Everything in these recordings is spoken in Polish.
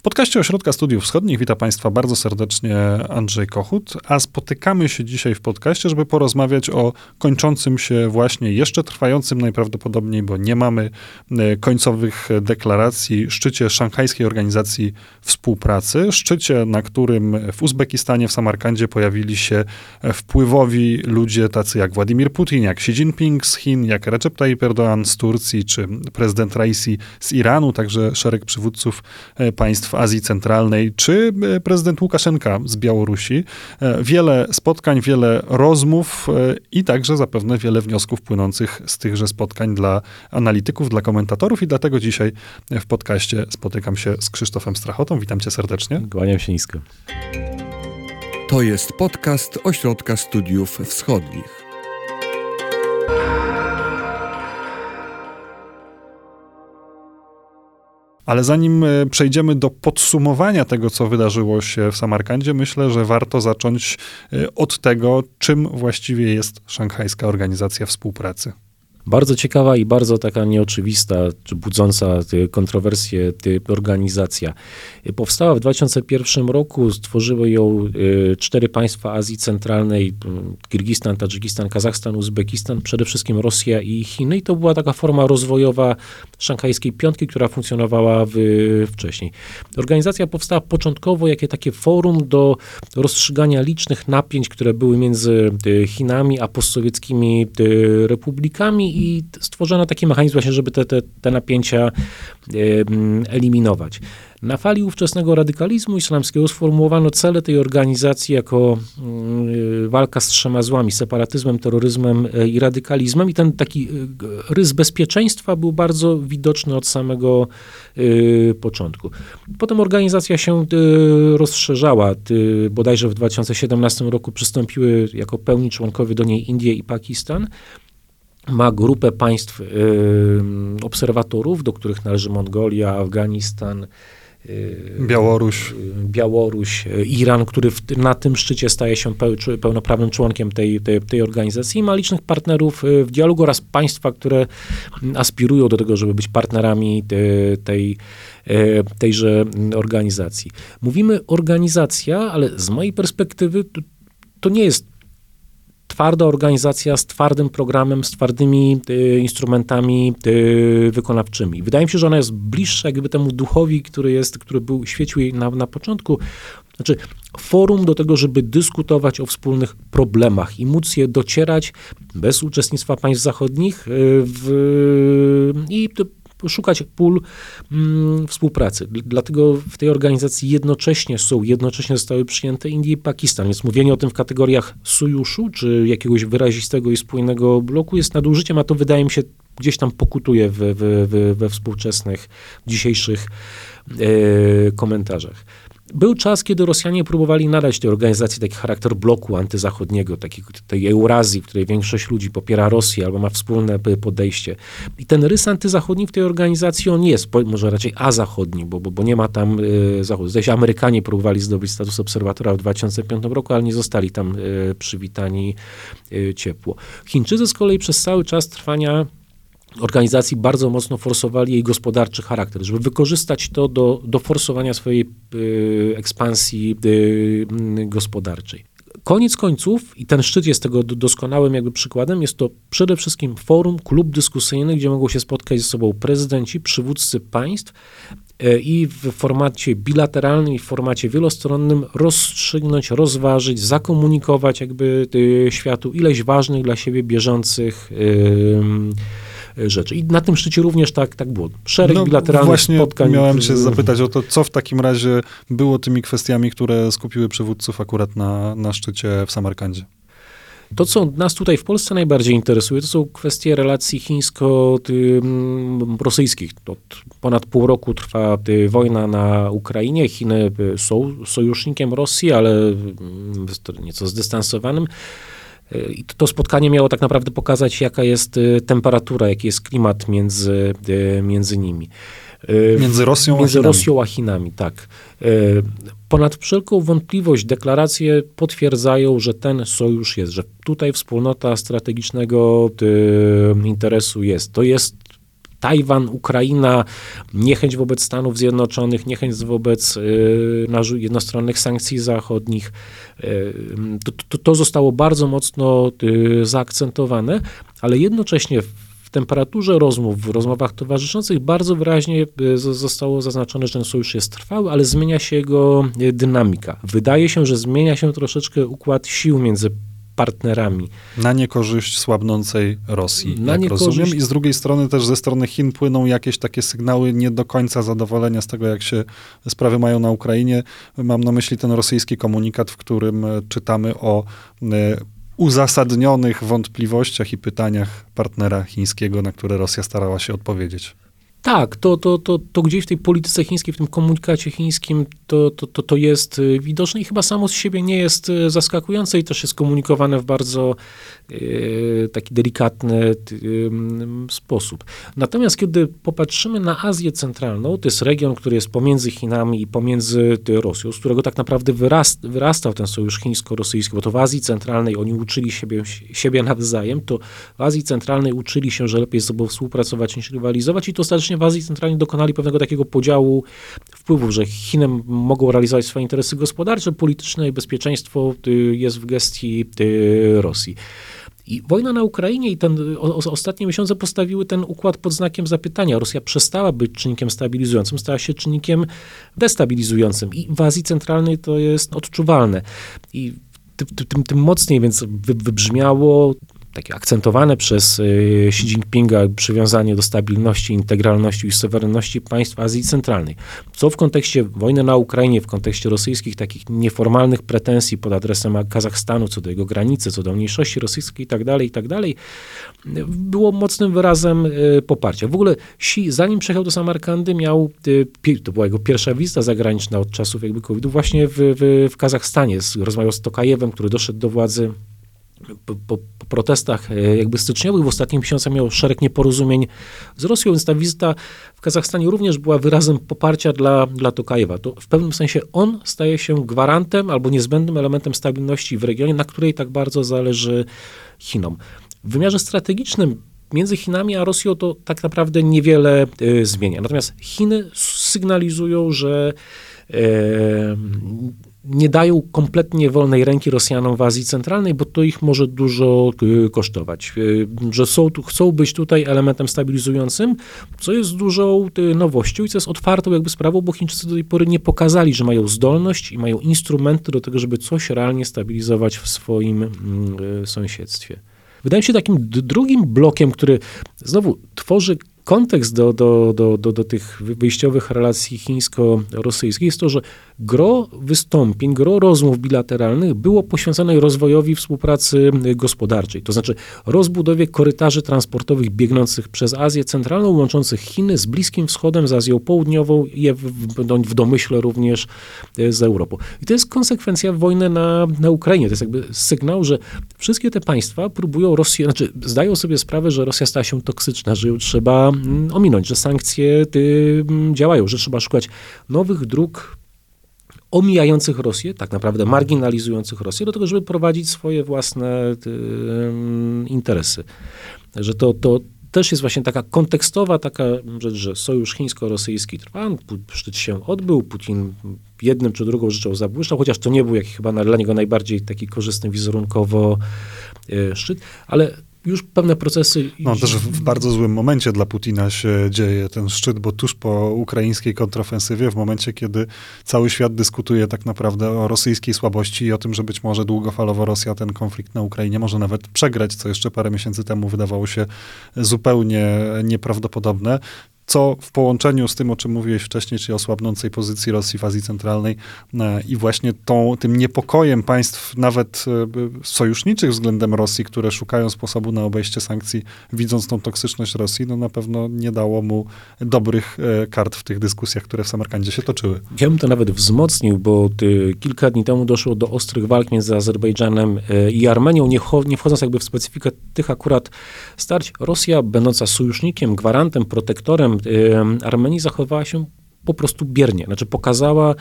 W podcaście Ośrodka Studiów Wschodnich witam Państwa bardzo serdecznie Andrzej Kochut, a spotykamy się dzisiaj w podcaście, żeby porozmawiać o kończącym się właśnie, jeszcze trwającym najprawdopodobniej, bo nie mamy e, końcowych deklaracji, szczycie Szanghajskiej Organizacji Współpracy, szczycie, na którym w Uzbekistanie, w Samarkandzie pojawili się wpływowi ludzie tacy jak Władimir Putin, jak Xi Jinping z Chin, jak Recep Tayyip Erdoğan z Turcji, czy prezydent Raisi z Iranu, także szereg przywódców e, państw w Azji Centralnej, czy e, prezydent Łukaszenka z Białorusi. E, wiele spotkań, wiele rozmów e, i także zapewne wiele wniosków płynących z tychże spotkań dla analityków, dla komentatorów i dlatego dzisiaj w podcaście spotykam się z Krzysztofem Strachotą. Witam cię serdecznie. Kłaniam się nisko. To jest podcast Ośrodka Studiów Wschodnich. Ale zanim e, przejdziemy do podsumowania tego, co wydarzyło się w Samarkandzie, myślę, że warto zacząć e, od tego, czym właściwie jest Szanghajska Organizacja Współpracy. Bardzo ciekawa i bardzo taka nieoczywista, czy budząca kontrowersje organizacja. Powstała w 2001 roku, stworzyły ją y, cztery państwa Azji Centralnej, Kirgistan, Tadżykistan, Kazachstan, Uzbekistan, przede wszystkim Rosja i Chiny. I to była taka forma rozwojowa szanghajskiej piątki, która funkcjonowała w, wcześniej. Organizacja powstała początkowo jako takie forum do rozstrzygania licznych napięć, które były między y, Chinami a postsowieckimi y, republikami i stworzono taki mechanizm właśnie, żeby te, te, te napięcia eliminować. Na fali ówczesnego radykalizmu islamskiego sformułowano cele tej organizacji jako mm, walka z trzema złami, separatyzmem, terroryzmem e, i radykalizmem i ten taki e, rys bezpieczeństwa był bardzo widoczny od samego e, początku. Potem organizacja się rozszerzała, bodajże w 2017 roku przystąpiły jako pełni członkowie do niej Indie i Pakistan ma grupę państw y, obserwatorów, do których należy Mongolia, Afganistan, y, Białoruś. Y, Białoruś, Iran, który w, na tym szczycie staje się pełnoprawnym członkiem tej, tej, tej, organizacji i ma licznych partnerów w dialogu oraz państwa, które aspirują do tego, żeby być partnerami tej, tej tejże organizacji. Mówimy organizacja, ale z mojej perspektywy to, to nie jest twarda organizacja z twardym programem, z twardymi y, instrumentami y, wykonawczymi. Wydaje mi się, że ona jest bliższa jakby temu duchowi, który jest, który był, świecił jej na, na początku, znaczy forum do tego, żeby dyskutować o wspólnych problemach i móc je docierać bez uczestnictwa państw zachodnich y, w, i szukać pól mm, współpracy. Dlatego w tej organizacji jednocześnie są, jednocześnie zostały przyjęte Indie i Pakistan, więc mówienie o tym w kategoriach sojuszu, czy jakiegoś wyrazistego i spójnego bloku jest nadużyciem, a to wydaje mi się gdzieś tam pokutuje we, we, we współczesnych, dzisiejszych e, komentarzach. Był czas, kiedy Rosjanie próbowali nadać tej organizacji taki charakter bloku antyzachodniego, takiej, tej Eurazji, w której większość ludzi popiera Rosję albo ma wspólne podejście. I ten rys antyzachodni w tej organizacji on jest, może raczej azachodni, bo, bo, bo nie ma tam y, zachodu. Zdaje się, Amerykanie próbowali zdobyć status obserwatora w 2005 roku, ale nie zostali tam y, przywitani y, ciepło. Chińczycy z kolei przez cały czas trwania organizacji bardzo mocno forsowali jej gospodarczy charakter, żeby wykorzystać to do, do forsowania swojej y, ekspansji y, gospodarczej. Koniec końców, i ten szczyt jest tego doskonałym jakby przykładem, jest to przede wszystkim forum, klub dyskusyjny, gdzie mogą się spotkać ze sobą prezydenci, przywódcy państw y, i w formacie bilateralnym i w formacie wielostronnym rozstrzygnąć, rozważyć, zakomunikować jakby światu ileś ważnych dla siebie bieżących yy, rzeczy. I na tym szczycie również tak, tak było. Szereg no, bilateralnych właśnie spotkań. miałem cię zapytać o to, co w takim razie było tymi kwestiami, które skupiły przywódców akurat na, na szczycie w Samarkandzie. To, co nas tutaj w Polsce najbardziej interesuje, to są kwestie relacji chińsko-rosyjskich. Od ponad pół roku trwa wojna na Ukrainie. Chiny są sojusznikiem Rosji, ale nieco zdystansowanym. I to spotkanie miało tak naprawdę pokazać, jaka jest y, temperatura, jaki jest klimat między, y, między nimi. Y, między Rosją między a Chinami. Rosją a Chinami, tak. Ponad wszelką wątpliwość deklaracje potwierdzają, że ten sojusz jest, że tutaj wspólnota strategicznego interesu jest. To jest Tajwan, Ukraina, niechęć wobec Stanów Zjednoczonych, niechęć wobec y, jednostronnych sankcji zachodnich. Y, to, to, to zostało bardzo mocno y, zaakcentowane, ale jednocześnie w temperaturze rozmów, w rozmowach towarzyszących bardzo wyraźnie zostało zaznaczone, że ten sojusz jest trwały, ale zmienia się jego dynamika. Wydaje się, że zmienia się troszeczkę układ sił między partnerami. Na niekorzyść słabnącej Rosji, Na jak niekorzyść... rozumiem. I z drugiej strony też ze strony Chin płyną jakieś takie sygnały nie do końca zadowolenia z tego, jak się sprawy mają na Ukrainie. Mam na myśli ten rosyjski komunikat, w którym e, czytamy o e, uzasadnionych wątpliwościach i pytaniach partnera chińskiego, na które Rosja starała się odpowiedzieć. Tak, to, to, to, to gdzieś w tej polityce chińskiej, w tym komunikacie chińskim to, to, to, to jest y, widoczne i chyba samo z siebie nie jest y, zaskakujące i też jest komunikowane w bardzo e, taki delikatny e, sposób. Natomiast kiedy popatrzymy na Azję Centralną, to jest region, który jest pomiędzy Chinami i pomiędzy Rosją, z którego tak naprawdę wyrast, wyrastał ten sojusz chińsko-rosyjski, bo to w Azji Centralnej oni uczyli siebie, siebie nawzajem, to w Azji Centralnej uczyli się, że lepiej z sobą współpracować niż rywalizować i to ostatecznie w Azji Centralnej dokonali pewnego takiego podziału wpływów, że Chiny mogą realizować swoje interesy gospodarcze, polityczne i bezpieczeństwo y, jest w gestii y, Rosji. I wojna na Ukrainie i ten, o, ostatnie miesiące postawiły ten układ pod znakiem zapytania. Rosja przestała być czynnikiem stabilizującym, stała się czynnikiem destabilizującym. I w Azji Centralnej to jest odczuwalne. I tym, tym, tym mocniej więc wybrzmiało takie akcentowane przez y, Xi Jinpinga przywiązanie do stabilności, integralności i suwerenności państw Azji Centralnej. Co w kontekście wojny na Ukrainie, w kontekście rosyjskich takich nieformalnych pretensji pod adresem Kazachstanu co do jego granicy, co do mniejszości rosyjskiej itd., tak itd., tak było mocnym wyrazem y, poparcia. W ogóle Xi, zanim przyjechał do Samarkandy, miał, y, to była jego pierwsza wizyta zagraniczna od czasów jakby COVID-u właśnie w, w, w Kazachstanie. Rozmawiał z Tokajewem, który doszedł do władzy po, po, po, protestach e, jakby styczniowych w ostatnich miesiącach miał szereg nieporozumień z Rosją, więc ta wizyta w Kazachstanie również była wyrazem poparcia dla, dla Tokajewa. To w pewnym sensie on staje się gwarantem albo niezbędnym elementem stabilności w regionie, na której tak bardzo zależy Chinom. W wymiarze strategicznym między Chinami a Rosją to tak naprawdę niewiele y, zmienia. Natomiast Chiny sygnalizują, że y, nie dają kompletnie wolnej ręki Rosjanom w Azji Centralnej, bo to ich może dużo y, kosztować. Y, że są, chcą być tutaj elementem stabilizującym, co jest dużą y, nowością i co jest otwartą jakby sprawą, bo Chińczycy do tej pory nie pokazali, że mają zdolność i mają instrumenty do tego, żeby coś realnie stabilizować w swoim mm, sąsiedztwie. Wydaje mi się takim drugim blokiem, który znowu tworzy kontekst do, do, do, do, do tych wyjściowych relacji chińsko-rosyjskich jest to, że gro wystąpień, gro rozmów bilateralnych było poświęcone rozwojowi współpracy gospodarczej, to znaczy rozbudowie korytarzy transportowych biegnących przez Azję Centralną, łączących Chiny z Bliskim Wschodem, z Azją Południową i w, domyśle również e, z Europą. I to jest konsekwencja wojny na, na Ukrainie. To jest jakby sygnał, że wszystkie te państwa próbują Rosję, znaczy zdają sobie sprawę, że Rosja stała się toksyczna, że ją trzeba mm, ominąć, że sankcje ty, mm, działają, że trzeba szukać nowych dróg omijających Rosję, tak naprawdę marginalizujących Rosję, do tego, żeby prowadzić swoje własne y, interesy. Że to, to też jest właśnie taka kontekstowa taka rzecz, że sojusz chińsko-rosyjski trwa, szczyt się odbył, Putin jednym czy drugą rzeczą zabłyszczał, chociaż to nie był jakiś chyba dla niego najbardziej taki korzystny wizerunkowo y, szczyt, ale już pewne procesy. No też w bardzo złym momencie dla Putina się dzieje ten szczyt, bo tuż po ukraińskiej kontrofensywie, w momencie, kiedy cały świat dyskutuje tak naprawdę o rosyjskiej słabości i o tym, że być może długofalowo Rosja ten konflikt na Ukrainie może nawet przegrać, co jeszcze parę miesięcy temu wydawało się zupełnie nieprawdopodobne co w połączeniu z tym, o czym mówiłeś wcześniej, czyli o słabnącej pozycji Rosji w Azji Centralnej e, i właśnie tą, tym niepokojem państw, nawet e, sojuszniczych względem Rosji, które szukają sposobu na obejście sankcji, widząc tą toksyczność Rosji, no na pewno nie dało mu dobrych e, kart w tych dyskusjach, które w Samarkandzie się toczyły. Ja bym to nawet wzmocnił, bo kilka dni temu doszło do ostrych walk między Azerbejdżanem i Armenią, nie, nie wchodząc jakby w specyfikę tych akurat starć. Rosja, będąca sojusznikiem, gwarantem, protektorem Armenii zachowała się po prostu biernie. Znaczy pokazała,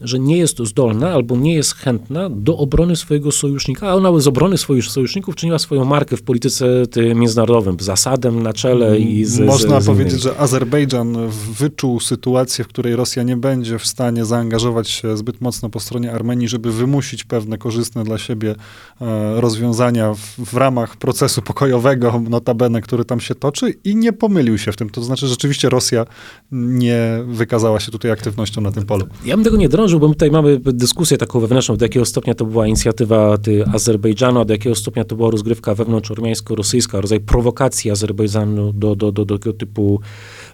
że nie jest zdolna albo nie jest chętna do obrony swojego sojusznika, a ona z obrony swoich sojuszników czyniła swoją markę w polityce międzynarodowym, z Asadem na czele i z Można z, z powiedzieć, że Azerbejdżan wyczuł sytuację, w której Rosja nie będzie w stanie zaangażować się zbyt mocno po stronie Armenii, żeby wymusić pewne korzystne dla siebie e, rozwiązania w, w ramach procesu pokojowego, notabene, który tam się toczy i nie pomylił się w tym. To znaczy rzeczywiście Rosja nie wykazała się tutaj aktywnością na tym polu. Ja bym tego nie drążył, bo my tutaj mamy dyskusję taką wewnętrzną, do jakiego stopnia to była inicjatywa ty, Azerbejdżanu, a do jakiego stopnia to była rozgrywka wewnątrzormiańsko-rosyjska, rodzaj prowokacji Azerbejdżanu do, do, do, do tego typu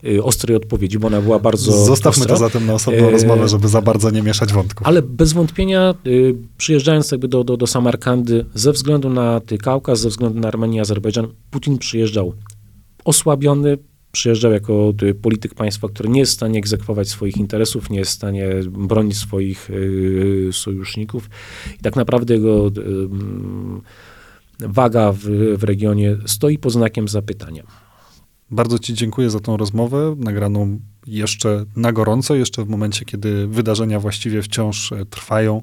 y, ostrej odpowiedzi, bo ona była bardzo Zostawmy ostra. to zatem na osobną E, rozmowę, żeby za bardzo nie mieszać wątków. Ale bez wątpienia, y, przyjeżdżając jakby do, do, do Samarkandy, ze względu na ty, Kaukaz, ze względu na Armenię Azerbejdżan, Putin przyjeżdżał osłabiony, przyjeżdżał jako y, polityk państwa, który nie jest w stanie egzekwować swoich interesów, nie jest w stanie bronić swoich y, sojuszników. I tak naprawdę jego y, mm, waga w, w regionie stoi pod znakiem zapytania. Bardzo Ci dziękuję za tą rozmowę, nagraną jeszcze na gorąco, jeszcze w momencie, kiedy wydarzenia właściwie wciąż e, trwają.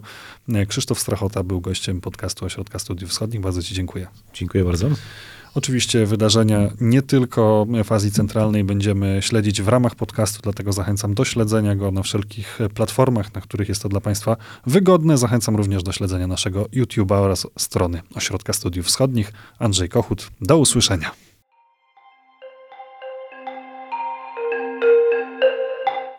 E, Krzysztof Strachota był gościem podcastu Ośrodka Studiów Wschodnich. Bardzo Ci dziękuję. Dziękuję bardzo. Oczywiście wydarzenia nie tylko w Azji Centralnej będziemy śledzić w ramach podcastu, dlatego zachęcam do śledzenia go na wszelkich platformach, na których jest to dla Państwa wygodne. Zachęcam również do śledzenia naszego YouTube'a oraz strony Ośrodka Studiów Wschodnich. Andrzej Kochut, do usłyszenia.